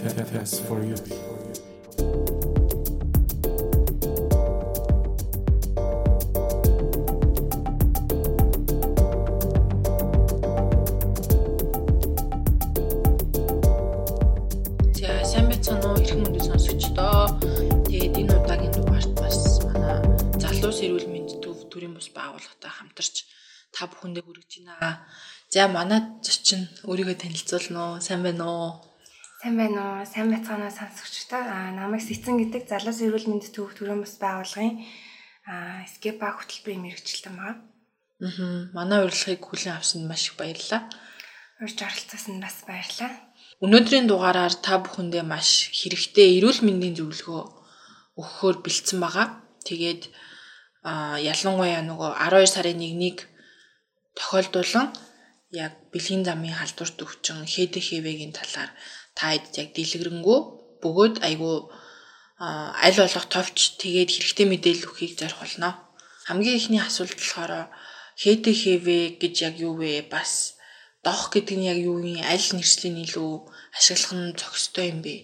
Test for you. За сайн байцгаана уу эрхэм өндөр сонсогчдоо. Тэгээд энэ удаагийн дугаарт бас манай залуус эрүүл мэнд төв төрийн бус байгууллагатай хамтарч та бүхэндээ хүргэж байна. За манай зочин өөрийгөө танилцуулна уу? Сайн байна уу? Сайн байна уу? Сайн байцгаана уу сонсогчдоо. Аа намайг Сэцэн гэдэг залуус эрүүл мэнд төв төрийн бус байгууллагын аа скепа хөтөлбөрийн мэрэгчлэн байгаа. Аа. Манай урилгыг хүлээн авсанд маш их баярлалаа. Урьж оролцсон нь бас баярлалаа. Өнөөдрийн дугаараар та бүхэндээ маш хэрэгтэй эрүүл мэндийн зөвлөгөө өгөхөөр бэлдсэн байгаа. Тэгээд а ялангуяа нөгөө 12 сарын 1-нийг тохиолдуулан яг бэлгийн замын халдварт өвчин ХДХВ-гийн талаар та хэд яг дэлгэрэнгүй бөгөөд айгүй аль болох товч тэгээд хэрэгтэй мэдээлэл өгөхийг зорих болно. Хамгийн ихний асуулт болохоор ХДХВ гэж яг юу вэ? Бас доох гэдэг нь яг юу юм? Аль нэрслийн илүү ашиглах нь зохистой юм бэ?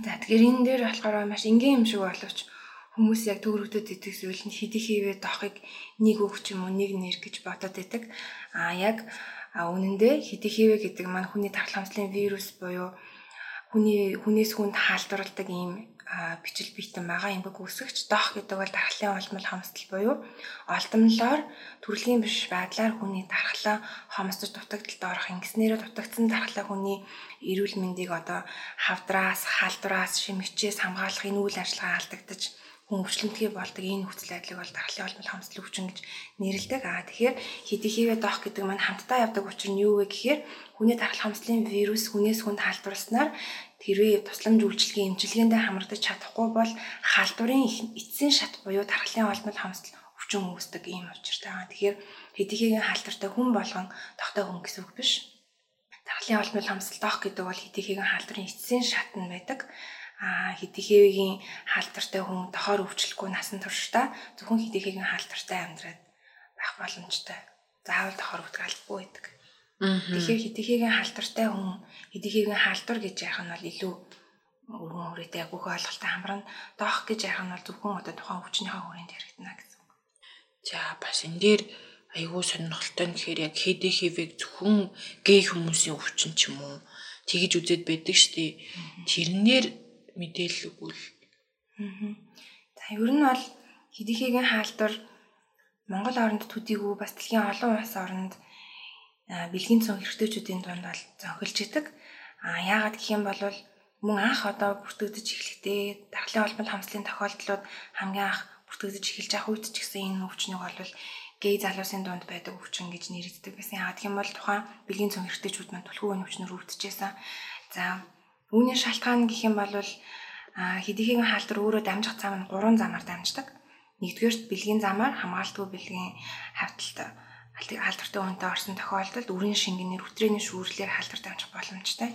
За тэгэхээр энэ дээр болохоор маш энгийн юм шиг боловч хүмүүс яг төгрөгдөд идэх зүйл нь хэдий хийвээ доохыг нэг үг ч юм уу нэг нэр гэж бодоод байдаг. А яг үнэндээ хэдий хийвээ гэдэг маань хүний тархалмслын вирус буюу хүний хүнээс хүнд хаалдварладаг ийм бичил биетэн байгаа. Имбэг үсгэгч доох гэдэг бол дархлын олмол хомсдол буюу олдомлоор төрөлхийн биш байдлаар хүний дархлаа хомсдож дутагдaltaд орох ингэснээрээ дутагдсан дархлаа хүний эрүүл мэндийг одоо хавдраас, халдвараас, шимэгчээс хамгаалах энэ үйл ажиллагаа алдагдаж хүн өвчлөнтгий болдог энэ нөхцөл байдлыг бол дархлын олмол хомсдол өвчин гэж нэрлэдэг. Аа тэгэхээр хэдий хийвээ доох гэдэг маань хамтдаа явдаг учир нь юу вэ гэхээр хүний дархлын хомсдлын вирус хүнээс хүнд халдварласнаар тэрвээ тусламж үйлчилгээний эмчилгээндээ хамрагдаж чадахгүй бол халдварын эцсийн шат буюу тархлын олмол хомсдол өвчин үүсдэг ийм учиртай байгаа. Тэгэхээр хэдийхээгийн халдвартай хүн болгон тогтоо хүн гэсэн үг биш. Тархлын олмол хомсдол доох гэдэг бол хэдийхээгийн халдварын эцсийн шат нь байдаг хэдийхээгийн хаалтартай хүн дохоор өвчлөхгүй насан туршдаа зөвхөн хэдийхээгийн хаалтартай амьдраад байх боломжтой. Заавал дохоор өвдөх албагүй байдаг. Тэгэхээр хэдийхээгийн хаалтартай хүн хэдийхээгийн хаалтар гэж яах нь бол илүү өргөн хүрээтэй яг бүх ойлголттой хамрана. Доох гэж яах нь бол зөвхөн одоо тухайн өвчнийхээ хүрээнд хэрэгтэнэ гэсэн. За бас энэ дээр айгүй сонирхолтой нь гэхээр яг хэдийхээвэг зөвхөн гей хүмүүсийн өвчин ч юм уу тэгж үзээд байдаг штеп. Тэрнэр мэдээлэл өгвөл. За ер нь бол хэдийхээгийн хаалтар Монгол оронд төдийгүй бас дэлхийн олон улс оронд бэлгийн цон хэрэгтэйчүүдийн дунд бол зөнхөлж идэг. А яагаад гэх юм бол мөн анх одоо бүртгэгдэж эхлэхдээ дархлын холбоонд хамслын тохиолдлууд хамгийн анх бүртгэгдэж эхэлж байгаа үед ч гэсэн энэ өвчнийг бол гей залуусын дунд байдаг өвчин гэж нэрэгддэг байсан. Яагаад бол тухайн бэлгийн цон хэрэгтэйчүүд маань түлхүү үеийн өвчнөр өвдөжсэн. За үүний шалтгаан гэх юм бол хэдийхээгийн хаалтар өөрөө дамжих зам нь гурван замаар дамждаг. Нэгдүгээрт бэлгийн замаар хамгаалтгүй бэлгийн хавталт халдвартай үнэтэй орсон тохиолдолд үрийн шингэнээр өтрээний шүүрлээр халдвар дамжих боломжтой.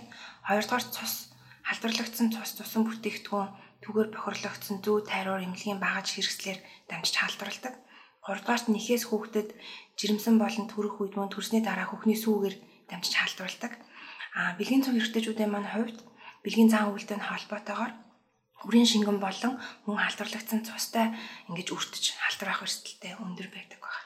Хоёрдугаар цус халдварлагдсан цус тусан бүтээгдэхүүн түгээр бохирлогдсон зүү тайруур эмнэлгийн багаж хэрэгслэр дамжиж халдварладаг. Гуравдугаарт нэхээс хүүхдэд жирэмсэн болон төрөх үед мөн төрсний дараа хүүхний сүүгээр дамжиж халдварладаг. А бэлгийн цог эртэжүүдийн маань хувьд бэлгийн зан үйлдэл холбоотойгоор үрийн шингэн болон хүн халдварлагдсан цустай ингэж өртөж халдварах эрсдэлтэй өндөр байдаг байна.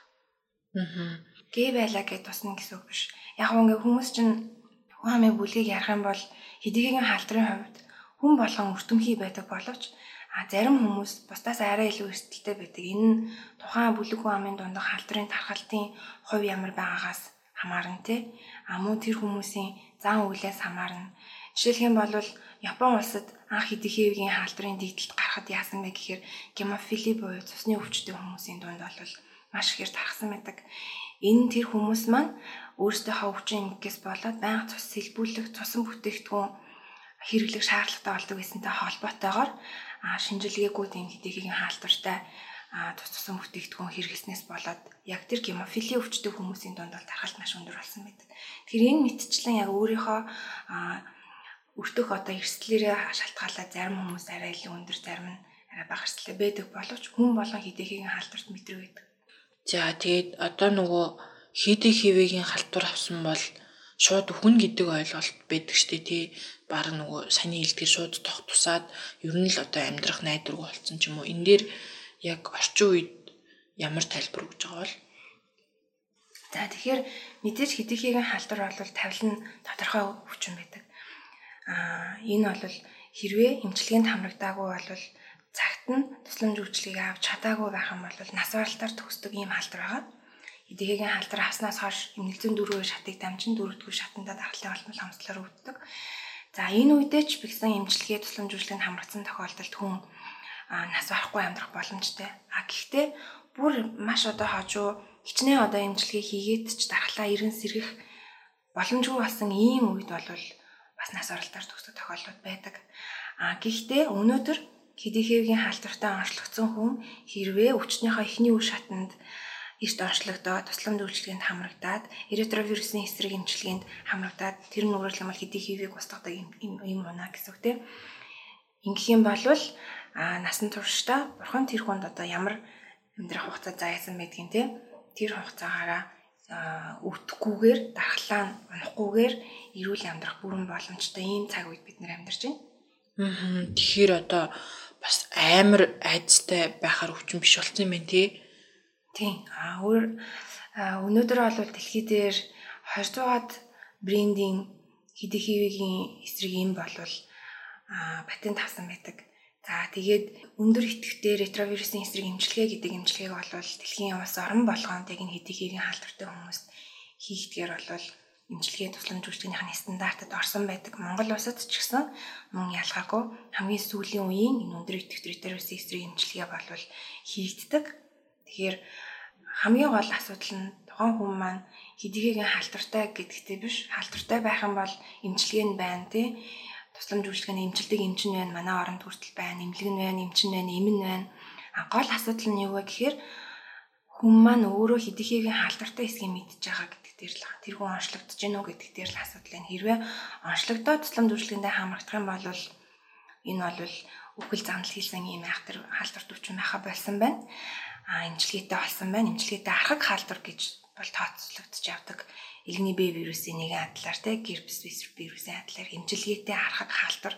Аа. Гээ байлаа гэж тусна гэсэн үг биш. Яг ингээ хүмүүс чинь хүн амын бүлгийг ярих юм бол хэдийгээр халдрын хувьд хүн болгон өртөмхий байдаг боловч а зарим хүмүүс бусдаас арай илүү эрсдэлтэй байдаг. Энэ нь тухайн бүлэг хүн амын дундах халдрын тархалтын хувь ямар байгаагаас хамаарна те. А мөн тэр хүмүүсийн зан үйлээс хамаарна. Жишээлх юм бол Япон улсад анх хэдийхээгийн халдрын дийдэлд гарахад яасан бэ гэхээр гемофили буюу цусны өвчтөй хүмүүсийн дунд бол маш ихээр тархсан байдаг. Энэ тэр хүмүүс маань өөрсдийнхөө өвчин ингэс болоод байнга цус сэлбүүлэх, цусан бүтээгдэхүүн хэрэглэх шаардлагатай болдог гэсэнтэй холбоотойгоор шинжилгээгүй тийм хэдийгийн хаалтвартай тус тусан бүтээгдэхүүн хэрэглэснээс болоод яг тэр гемофили өвчтөй хүмүүсийн дунд бол тархалт маш өндөр болсон байдаг. Тэгэхээр энэ мэдчлэн яг өөрийнхөө өртөх одоо эрсдлээрээ шалтгаалаад зарим хүмүүс арай илүү өндөр зарим нь арай бага эрсдэлтэй байдаг боловч хүн болгон хэдийгийн хаалтварт мэдрэг байдаг. За тэгээд одоо нөгөө хийдий хивэгийн халтур авсан бол шууд үхэн гэдэг ойлголт байдаг штэ тий баг нөгөө саний илтгэр шууд тох тусаад ер нь л одоо амьдрах найдваргүй болсон ч юм уу энэ дээр яг орчин үед ямар тайлбар өгж байгаа бол За тэгэхээр мэдээж хэдийхээгийн халдвар бол тавилан тодорхой хүчин байдаг. Аа энэ бол хэрвээ эмчилгээнд хамрагдаагүй бол цагт нь тусламж үйлчлэгийг авч чадаагүй байх юм бол нас баралтаар төгсдөг ийм халдвар байгаа. Эдгээгийн халдвар авснаас хойш эмнэлзэн дөрвөө шатыг дамжин дөрөвдүгээр шатандаа дархлын олмол хамслаар өвддөг. За энэ үедээ ч бигсэн эмчилгээ тусламж үйлчлэгэнд хамрагдсан тохиолдолд хүн нас барахгүй амьдрах боломжтой. А гэхдээ бүр маш одоо хожуу хичнээн одоо эмчилгээ хийгээд ч дархлаа ирэн сэргэх боломжгүй болсон ийм үед бол бас нас оролтоор төгсөх тохиолдол байдаг. А гэхдээ өнөөдөр хэдийхээгийн халдвартай онцлогдсон хүн хэрвээ өвчтнийхөө эхний үе шатанд эрт онцлогдоод тусламж үйлчилгээнд хамрагдаад эретровирусын эсрэг эмчилгээнд хамрагдаад тэр нүгрэл юм бол хэдий хивийг устгадаг юм юм унаа гэсэн үг тийм. Ингэх юм бол а насан туршдаа бурхан тэр хүнд одоо ямар амьдрах хугацаа заасан байдгийг тийм. Тэр хугацаагаараа өвдөхгүйгээр дархлаа унахгүйгээр эрүүл амьдрах бүрэн боломжтой ийм цаг үед бид нэр амьдарч байна. Аа тэгэхээр одоо бас амар айцтай байхаар өвчин биш болсон юм байна тий. Тийм. А өөр өнөөдөр бол дэлхий дээр 20-аад брендинг хидихивигийн эсрэг юм болвол патент авсан байдаг. За тэгээд өндөр идэвхтэй ретровирусын эсрэг эмчилгээ гэдэг эмчилгээг бол дэлхийн улс орон болгонд яг энэ хидихивигийн халдвартай хүмүүст хийхдгээр бол эмчилгээ тусламж үйлчлэгнийхний стандартад орсон байдаг. Монгол улсад ч гэсэн мөн ялгаагүй хамгийн сүүлийн үеийн энэ өндөр идэвхтэй ретровирусын эсрэг эмчилгээ бол хийгддэг. Тэгэхээр хамгийн гол асуудал нь тухайн хүн маань хэдийгээр халдвартай гэдэгтэй биш халдвартай байх юм бол эмчилгээ нь байна тий тусламж үйлчлэгээний эмчилдэг эмчин байна манай оронд хүртэл байна эмнэлэг нь байна эмчин байна эмэн байна. А гол асуудал нь юу вэ гэхээр хүн маань өөрөө хэдийгээр халдвартай эсгийг мэдж байгаа гэдэг дээр л тэр хүн онцлогдож үү гэдэг дээр л асуудал байна. Хэрвээ онцлогдоод тусламж үйлчлэгээндээ хамрагдах юм бол энэ бол үхэл замнал хийсэн юм айхтар халдварт өвчин байха болсон байна. А имчилгээтэй болсон байна. Имчилгээтэй архаг хаалдвар гэж бол тооцоологдож явдаг. Илгэний Б вирусын нэгэн адлаар те герпес вирусын адлаар имчилгээтэй архаг хаалдвар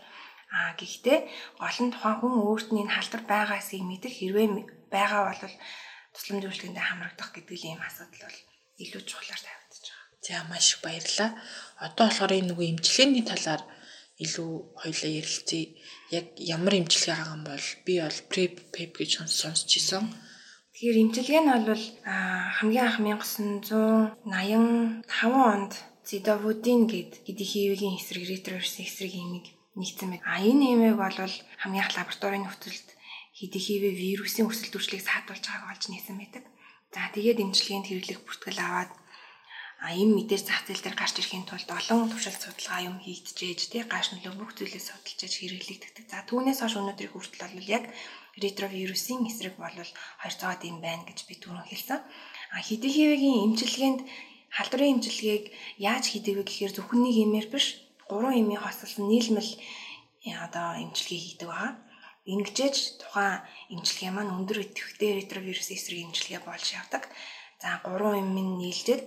а гэхдээ гол нь тухайн хүн өөрт нь энэ халдвар байгаа эсийг мэдэх хэрвээ байгаа бол тусламж үйлчлэгэндээ хамрагдах гэдэг ийм асуудал бол илүү чухлаар тавигдаж байгаа. За маш их баярлалаа. Одоо болохоор энэ нөгөө имчилгээний талаар илүү хоёлаа ярилцъя. Яг ямар имчилгээ байгаа юм бол би бол PrEP PEP гэж сонсч ирсэн. Тэгэхээр имчилгээ нь бол хамгийн анх 1985 онд Зидовудин гэд хэдий хийвэгийн эсрэг ретровирус эсрэг имийг нэгдсэн байт. А энэ имийг бол хамгийн анх лабораторийн нөхцөлд хэдий хийвэ вирусын өрсөлд төршлийг саатуулж байгааг олж нээсэн байдаг. За тэгээд имчилгээнд хэрэглэх бүртгэл аваад а им мэдээж зах зээл дээр гарч ирэхийн тулд олон туршилт судалгаа юм хийгдчихэж тий гаш нөлөө бүх зүйлээ судалж хэрэглэгддэг. За түүнээс хойш өнөөдрийг хүртэл бол яг ретровирусын эсрэг бол 200-аад юм байна гэж би түрүүн хэлсэн. А хэдий хэвэгийн эмчилгээнд халдварын эмчилгээг яаж хийдэг вэ гэхээр зөвхөн нэг имээр биш, гурван имийн хослсон нийлмэл э, одоо эмчилгээ хийдэг байгаа. Ингэжээж тухайн эмчилгээ маань өндөр идэвхтэй ретровирус эсрэг эмчилгээ болж явдаг. За гурван имийн нийлжээд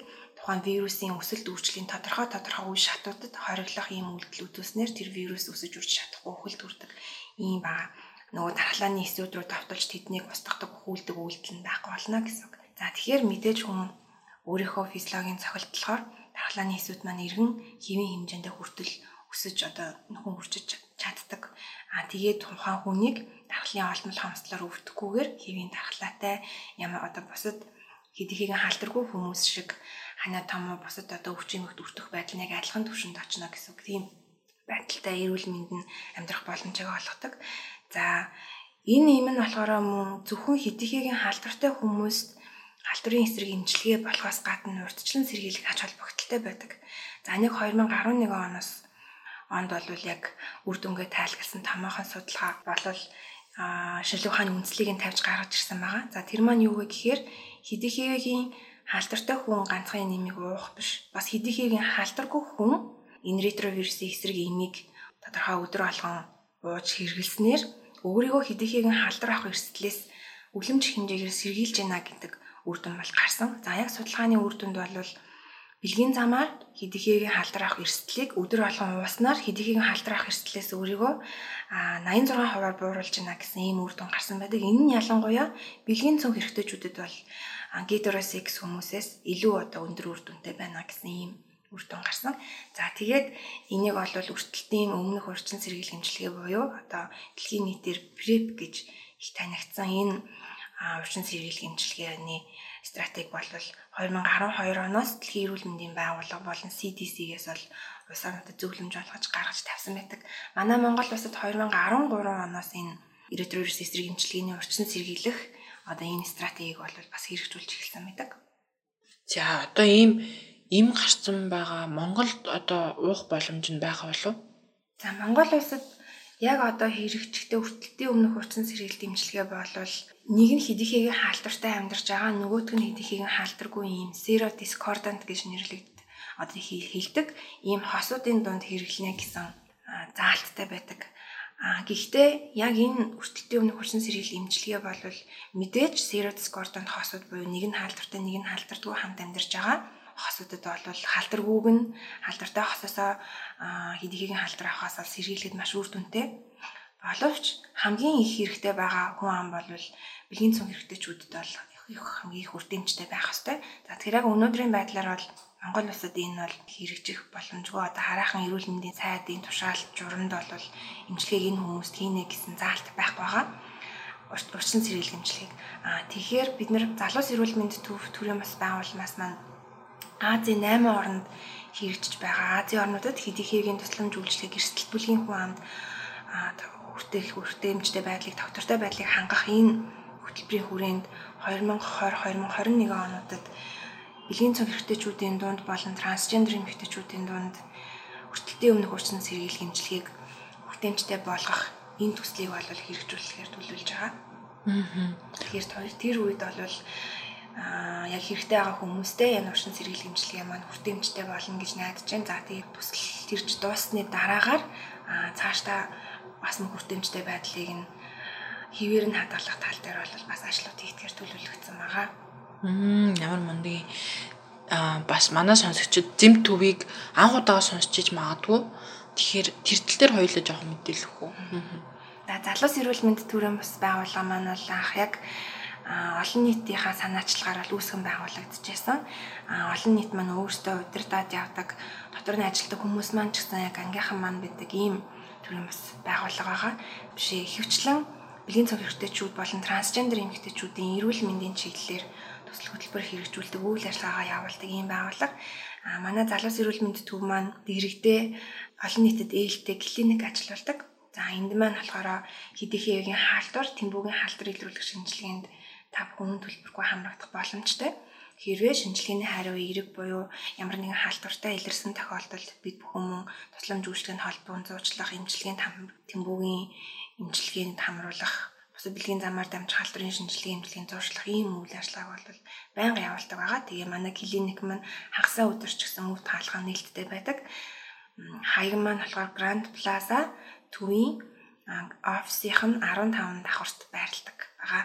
тухайн вирусын өсөлт үржлийн тодорхой тодорхой үе шатуудад хориглох ийм үйлдэл үзүүлснээр тэр вирус өсөж үрж чадахгүй хөл төрдөг ийм байгаа нөгөө дархлааны эсүүд рүү давталж тэднийг устгадаг хүүлдэг үйлдэл нь байхгүй болно гэсэн. За тэгэхээр мэдээж хүн өөрийнхөө физиологийн цохилтлохоор дархлааны эсүүд маань иргэн хэвийн хэмжээндээ хүртэл өсөж одоо нөхөн хүрчиж чаддаг. А тэгээд тухайн хүнийг дархлын олмол хамслаар өвдөхгүйгээр хэвийн дархлаатай ямар одоо бусад хэдийхийг халдваргүй хүмүүс шиг ханаа том бусад одоо өвчмөгт өртөх байдал нэг адилхан төвшөнд очно гэсэн үг. Тийм байдалтай эрүүл мэнд нь амьдрах боломжийг олгодог. За энэ юм нь болохоор мөн зөвхөн хэдийхээгийн халдвартай хүмүүст халдварын эсрэг имчилгээ болохоос гадна урьдчилан сэргийлэх ач холбогдолтой байдаг. За нэг 2011 оноос онд бол яг үр дүнгээ тайлгалсан томоохон судалгаа болол шилүү хааны үндслийг нь тавьж гаргаж ирсэн байгаа. За тэр маань юу вэ гэхээр хэдийхээгийн халдвартай хүн ганцхан нэмийг уух биш. Бас хэдийхээгийн халдваргүй хүн энэ ретровирусын эсрэг имийг тодорхой өдөр болгон ууж хэрэглэснээр өөрийгөө хэдийхээгийн халдвар авах эрсдлээс үлэмж хэмжээгээр сэргийлж байна гэдэг үр дүн бол гарсан. За яг судалгааны үр дүнд бол бэлгийн замаар хэдийхээгийн халдвар авах эрсдлийг өдөр болгон ууснаар хэдийхээгийн халдвар авах эрсдлээс өөрийгөө 86 хувиар бууруулж байна гэсэн ийм үр дүн гарсан байдаг. Энэ нь ялангуяа бэлгийн цөм хэрэгтэйчүүдэд бол гетеросекс хүмүүсээс илүү одоо өндөр үр дүнтэй байна гэсэн ийм үр дүн гарсан. За тэгээд энийг бол өртөлтийн өмнөх урчин сэргийл хэмжлэгээ буюу одоо дэлхийн нийтээр PrEP гэж их танигдсан энэ урчин сэргийл хэмжлэгээний стратеги бол 2012 оноос дэлхийн эрүүл мэндийн байгууллага болон CDC-гээс бол улс орнуудад зөвлөмж олгож гаргаж тавьсан байдаг. Манай Монгол улсад 2013 оноос энэ эритровирус эсрэг эмчилгээний урьдчилан сэргийлэх одоо энэ стратегийг бол бас хэрэгжүүлж эхэлсэн байдаг. За одоо ийм им гарцсан байгаа Монголд одоо уух боломж нь байгаа болов? За Монгол улсад яг одоо хэрэгжихтэй өртөлтийн өмнөх урьдчилан сэргийлт эмчилгээ болвол нэг нь хэдийхээгийн хаалтартай амьдарч байгаа нөгөөтг нь хэдийхээгийн хаалтаргүй юм zero discordant гэж нэрлэгддэг одоо хэлдэг ийм хосуудын дунд хэрэглэнэ гэсэн заалттай байдаг. А гэхдээ яг энэ өртөлтийн өмнөх хурсан сэргийл эмчилгээ бол мэдээж zero discordant хосууд буюу нэг нь халдвартай нэг нь халдвардгүй хамт амьдарч байгаа хосуудад бол халдваргүйг нь халдвартай хосоосоо хэдийгийн халдвар авахаас бол сэргийлэхэд маш үр дүнтэй. Боловч хамгийн их хэрэгтэй байгаа хүн ам бол бэлгийн цүн хэрэгтэйчүүдэд бол хамгийн их үрдэмжтэй байх хэвээр. За тэгэхээр яг өнөөдрийн байдлаар бол Монгол улсад энэ бол хэрэгжих боломжгүй одоо хараахан эрүүл мэндийн сайдын тушаалт журамд бол эмчилгээг энэ хүмүүст хийнэ гэсэн заалт байхгүй байгаа. Урчин сэргийлэх эмчилгээг. Аа тэгэхээр бид нар залуус эрүүл мэнд төв төрийн бас байгууллагаас маань Азийн 8 орнд хэрэгжиж байгаа. Азийн орнуудад хэдийхээгийн тусламж үйлчлэг эрсдэл бүлгийн хүн амд хүртэл хүртээмжтэй байдлыг доктортой байдлыг хангах энэ хөтөлбөрийн хүрээнд 2020 2021 онуудад элийн цог эрхтэйчүүдийн дунд болон трансгендер эмэгтэйчүүдийн дунд өртөлтийн өмнөх урьдчилан сэргийлэх хэмжлэгийг хүртээмжтэй болгох энэ төслийг бол хэрэгжүүлэхээр төлөвлөж байгаа. Аа. Тэгэхээр тэр үед бол а яг хэрэгтэй байгаа хүмүүстэй энэ уршин сэргийлэх хэмжлэгээ маань хүртээмжтэй болно гэж найдаж байна. За тэгээд төсөл тэрж дуусны дараагаар цаашдаа бас нэг хүртээмжтэй байдлыг нь хിവэр нь хадгалах тал дээр бол бас ажлууд хийхээр төлөвлөгдсөн байгаа. Мм ямар мундаг а бас манай сонсогчид зэм төвийг анх удаага сонсч иж магадгүй. Тэгэхээр тэр тал дээр хоёулаа жоохон мэдээлэх үү. За залуус эрүүл мэнд төрийн бас байгууллага маань бол анх яг олон нийтийнхаа санаачлагаар бол үүсгэн байгуулагдчихсан. Олон нийт маань өөрсдөө удирдаад явдаг дотор нь ажилладаг хүмүүс маань ч гэсэн яг ангийнхан маань байдаг ийм төрийн бас байгууллага байгаа. Биш ихэвчлэн бэлгийн цог хэрэгтэйчүүд болон трансгендер эмэгтэйчүүдийн эрүүл мэндийн чиглэлээр төсөл хөтөлбөр хэрэгжүүлдэг үйл ажиллагаагаа явуулдаг ийм байгууллага. А манай залуус эрүүл мэндийн төв маань дэрэгдээ олон нийтэд ээлтэй клиник ажиллаулдаг. За энд маань болохоор хэдийхээгийн хаалтвар, тэмбүүгийн хаалтвар илрүүлэх шинжилгээнд та бүхэн төлбөргүй хамрагдах боломжтой. Хэрвээ шинжилгээний хариу эерэг буюу ямар нэгэн хаалтвартай илэрсэн тохиолдолд бид бүхэн мөн тусламж үйлчлэгийн холбоон зуучлах, эмчилгээнд тэмбүүгийн эмчилгээнд хамруулах бусад бэлгийн замаар дамжих халдварын шинжилгээ эмчилгээний зуршлах ийм үйл ажиллагааг бол байнга явуулдаг байгаа. Тэгээ манай клиник маань хагасаа өдөрч гэсэн үр таалга нээлттэй байдаг. Хаяг маань болохоор Grand Plaza төвийн офисийнх нь 15 давхарт байрладаг байгаа.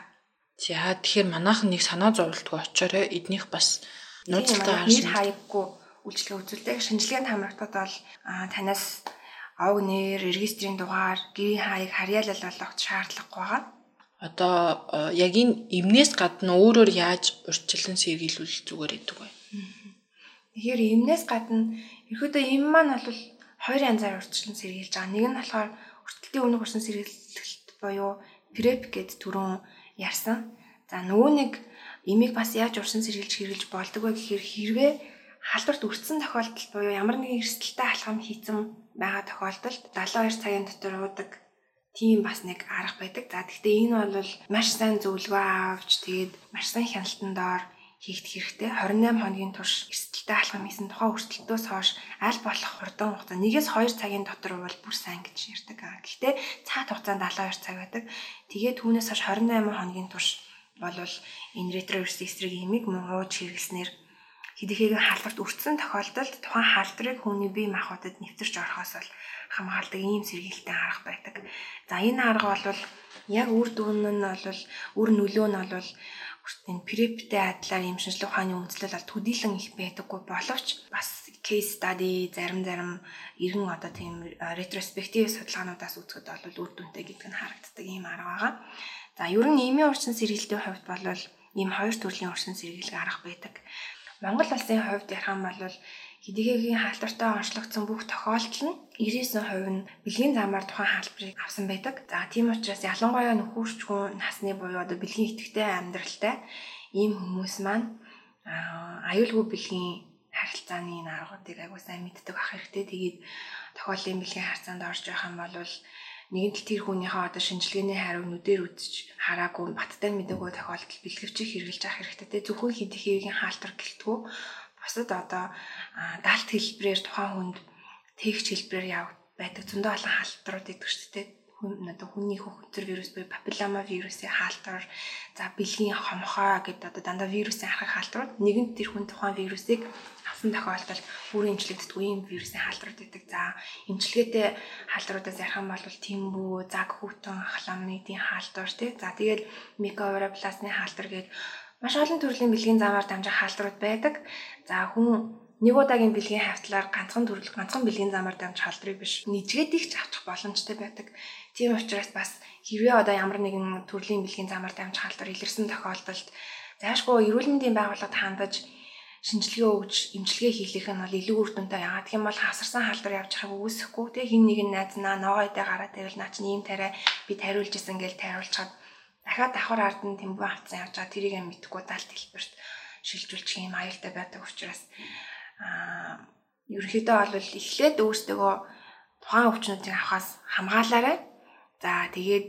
За тэгэхээр манайхан нэг санаа зовлтгүй очоорой эднийх бас нууцтай харсан. хаяггүй үйлчлэг үзүүлдэг. Шинжилгээнд хамрагдаад бол танаас ог нэр, регистрийн дугаар, гэрийн хаяг харьяалал болгох шаардлагагүй байгаа одоо э, яг энэ эмнээс гадна өөрөөр яаж урьдчилан сэргийлүүл зүгээр идэг вэ? Тэгэхээр эмнээс гадна ерөөдөө эм маань бол хоёр янзаар урьдчилан сэргийлж байгаа. Нэг нь болохоор өртөлтийн өмнөх урьдчилан сэргийлэлт буюу PrEP гэд түрүүн ярьсан. За нөгөө нэг эмийг бас яаж урьдчилан сэргийлж хэрэглэж болдог вэ гэхээр хэрвээ халдварт өртсөн тохиолдолд буюу ямар нэгэн эрсдэлтэй алхам хийцэн байгаа тохиолдолд 72 цагийн дотор уудаг тийм бас нэг арга байдаг. За гэхдээ энэ бол маш сайн зөвлөгөө авч тэгээд маш сайн хяналтанд доор хийгдэх хэрэгтэй. 28 хоногийн турш эрсдэлтэй алхам хийсэн тухайн өртөлтөөс хойш аль болох хурдан хугацаа нэгээс 2 цагийн дотор бол бүр сайн гэж ярьдаг. Гэхдээ цаат хугацаанд 72 цаг байдаг. Тэгээд түүнээс хойш 28 хоногийн турш бол энэ ретровирус эсрэг имийг мөн ууж хэрэглэснээр хэдийгээр халдварт өртсөн тохиолдолд тухайн халдварыг хүний бие махбодод нэвтэрч орохоос бол хамгаалдаг ийм сэргийлтэй арга байдаг. За энэ арга бол яг үр дүн нь бол үр нөлөө нь бол энэ прептэй адилаар ийм шинжилгээ ухааны үндэслэл бол төдийлөн их байдаггүй боловч бас case study зарим зарим иргэн одоо тийм ретроспектив судалгаануудаас үзэхэд бол үр дүнтэй гэдэг нь харагддаг ийм арга байгаа. За ер нь нийгмийн урьдчилан сэргийлтийн хувьд бол ийм хоёр төрлийн урьдчилан сэргийлэх арга байдаг. Монгол улсын хувьд ярих юм бол хэдийгээр хаалтартай онцлогдсон бүх тохиолдол нь 99% нь бэлгийн замаар тухайн хаалбарыг авсан байдаг. За тийм учраас ялангуяа нөхөрчгөн насны буюу одоо бэлгийн идэвхтэй амьдралтай ийм хүмүүс маань аюулгүй бэлгийн харилцааны энэ аргуудыг аягүй сайн мэддэг ах хэрэгтэй. Тэгээд тохиолын бэлгийн харьцаанд орж байх юм бол нэгэн тал тэр хүнийхээ одоо шинжилгээний хариу нүдээр үзэж хараагүй баттай мэдээгүй тохиолдол бэлгэвчийг хэрэгжилж авах хэрэгтэй. Зөвхөн хэдийхээгийн хаалтар гэлтгүү бусад одоо даалт хэлбэрээр тухайн хүнд тэгч хэлбэрээр яваг байдаг зөндөө олон хаалтрууд идэг шүү дээ одоо хүний хөхтөр вирус буюу папиллома вирусын хаалтар за бэлгийн хомхоо гэдэг одоо дандаа вирусын харах хаалтрууд нэгэнт тэр хүн тухайн вирусыг авсан тохиолдолд бүрийн имчилэгддэг ийм вирусын хаалтрууд байдаг. За имчилгээтэй хаалтруудаас ярих юм бол тэмбүү, заг хүүтэн, хламидын хаалтар тий. За тэгээд микоавиропластны хаалтар гэдэг маш олон төрлийн бэлгийн замаар дамжих хаалтрууд байдаг. За хүн нэг удаагийн бэлгийн хавтлаар ганцхан төрөл ганцхан бэлгийн замаар дамжих халдрыг биш нийцгээд их авчих боломжтой байдаг. Тийм учраас бас хэрвээ одоо ямар нэгэн төрлийн бэлгийн замаар дамжих халдвар илэрсэн тохиолдолд заашгүй эрүүл мэндийн байгууллагад хандаж шинжилгээ өгж эмчилгээ хийх нь бол илүү үр дүнтэй. Яагаад юм бол хасарсан халдвар явж байгааг үүсэхгүй те хин нэг нь найзнаа ногоодээ гараад байвал наа чинь ийм тариа би тариулж исэн гэж тариулчаад дахиад давхар ард нь тэмбүү авцсан явж байгаа тэрийг юм мэдхгүй далд хэлбэрт шилжүүлчих юм аюултай байдаг учраас аа ерөнхийдөө бол эхлээд өөрсдөө тухайн өвчнүүдийг авахаас хамгаалаарай. За тэгээд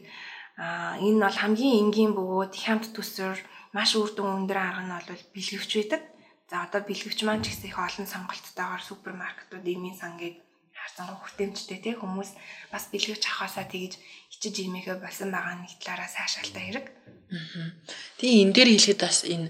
энэ бол хамгийн энгийн бөгөөд хямд төсвөр маш үр дүн өндөр арга нь бол бэлгэвч байдаг. За одоо бэлгэвч маань ч гэсэн их олон сонголттойгоор супермаркетууд имийн сан гээд харцангуй хүртээмжтэй тий хүмүүс бас бэлгэвч авахаасаа тэгж ичиж имээхэ болсон байгаа нэг талаараа сайшаалтай хэрэг. Тэгээ энэ дээр хэлэхэд бас энэ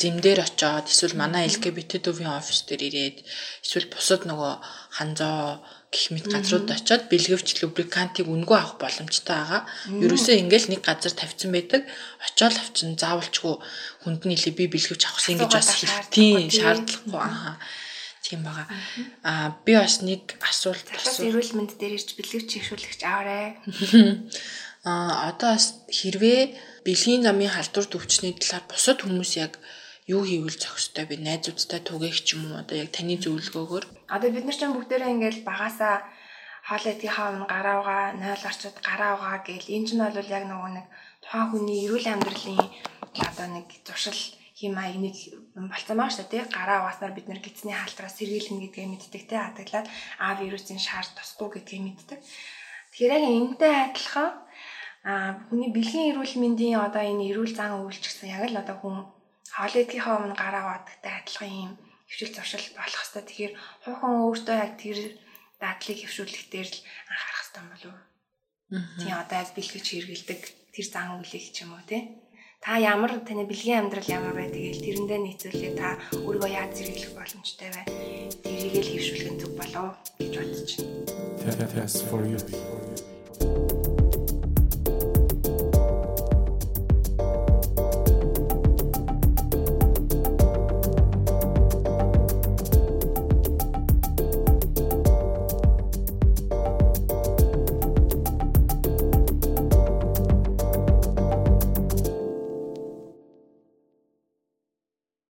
зэмдэр очоод эсвэл манай LGBT төвийн офис дээр ирээд эсвэл бусад нөгөө ханзоо гэх мэт газрууд очоод бэлгэвч лубрикантыг үнгүй авах боломжтой байгаа. Ерөөсөө ингээл нэг газар тавьсан байдаг. Очоод авчин заавалчгүй хүнд нь илээ би бэлгэвч авахсан гэж бас тийм шаардлагагүй аа. Тийм байгаа. Аа би бас нэг асуулт асуу. Эрүүл мэнд дээр ирж бэлгэвч ихшүүлэгч аваарэ. Аа одоо бас хэрвээ бэлгийн замын халдвар төвчний талаар бусад хүмүүс яг юу хийвэл зохистой би найзуудтай түгээх ч юм уу? одоо яг таны зөвлөгөөгөөр. Одоо бид нар ч бүгдээрээ ингээл багасаа хоол идэх хаав гараа угаа 0 орчод гараа угаа гэл энэ ч нь бол яг нөгөө нэг тухайн хүний эрүүл амьдралын одоо нэг зуршил хим маяг нэг болцсон байгаа шүү дээ гараа угааснаар бид нар гидсний хаалтраас сэргийлнэ гэдгээ мэддэг те хатаглаад а вирусын шаар тусахгүй гэдгээ мэддэг. Тэгэхээр яг энэтэй адилхан а хүний бэлгийн эрүүл мэндийн одоо энэ эрүүл зан үйлчлэгсэн яг л одоо хүн хоол идэхийнхаа өмнө гараа вадагтай адилхан юм хөвшил зуршил болох хэвээр тэгэхээр хуухан өөртөө яг тэр дадлыг хөвшүүлэх дээр л анхаарах хэрэгтэй болов уу? Тийм одоо яг бэлгэж хэрэгэлдэг тэр зан үйлийг ч юм уу тий. Та ямар таны бэлгийн амьдрал ямар бай тэгэл тэрэндээ нийцүүлээ та өөрийгөө яаж зэрэглэх боломжтой бай. Тэрийг л хөвшүүлэх зүг болов гэж бодож байна. Test for you.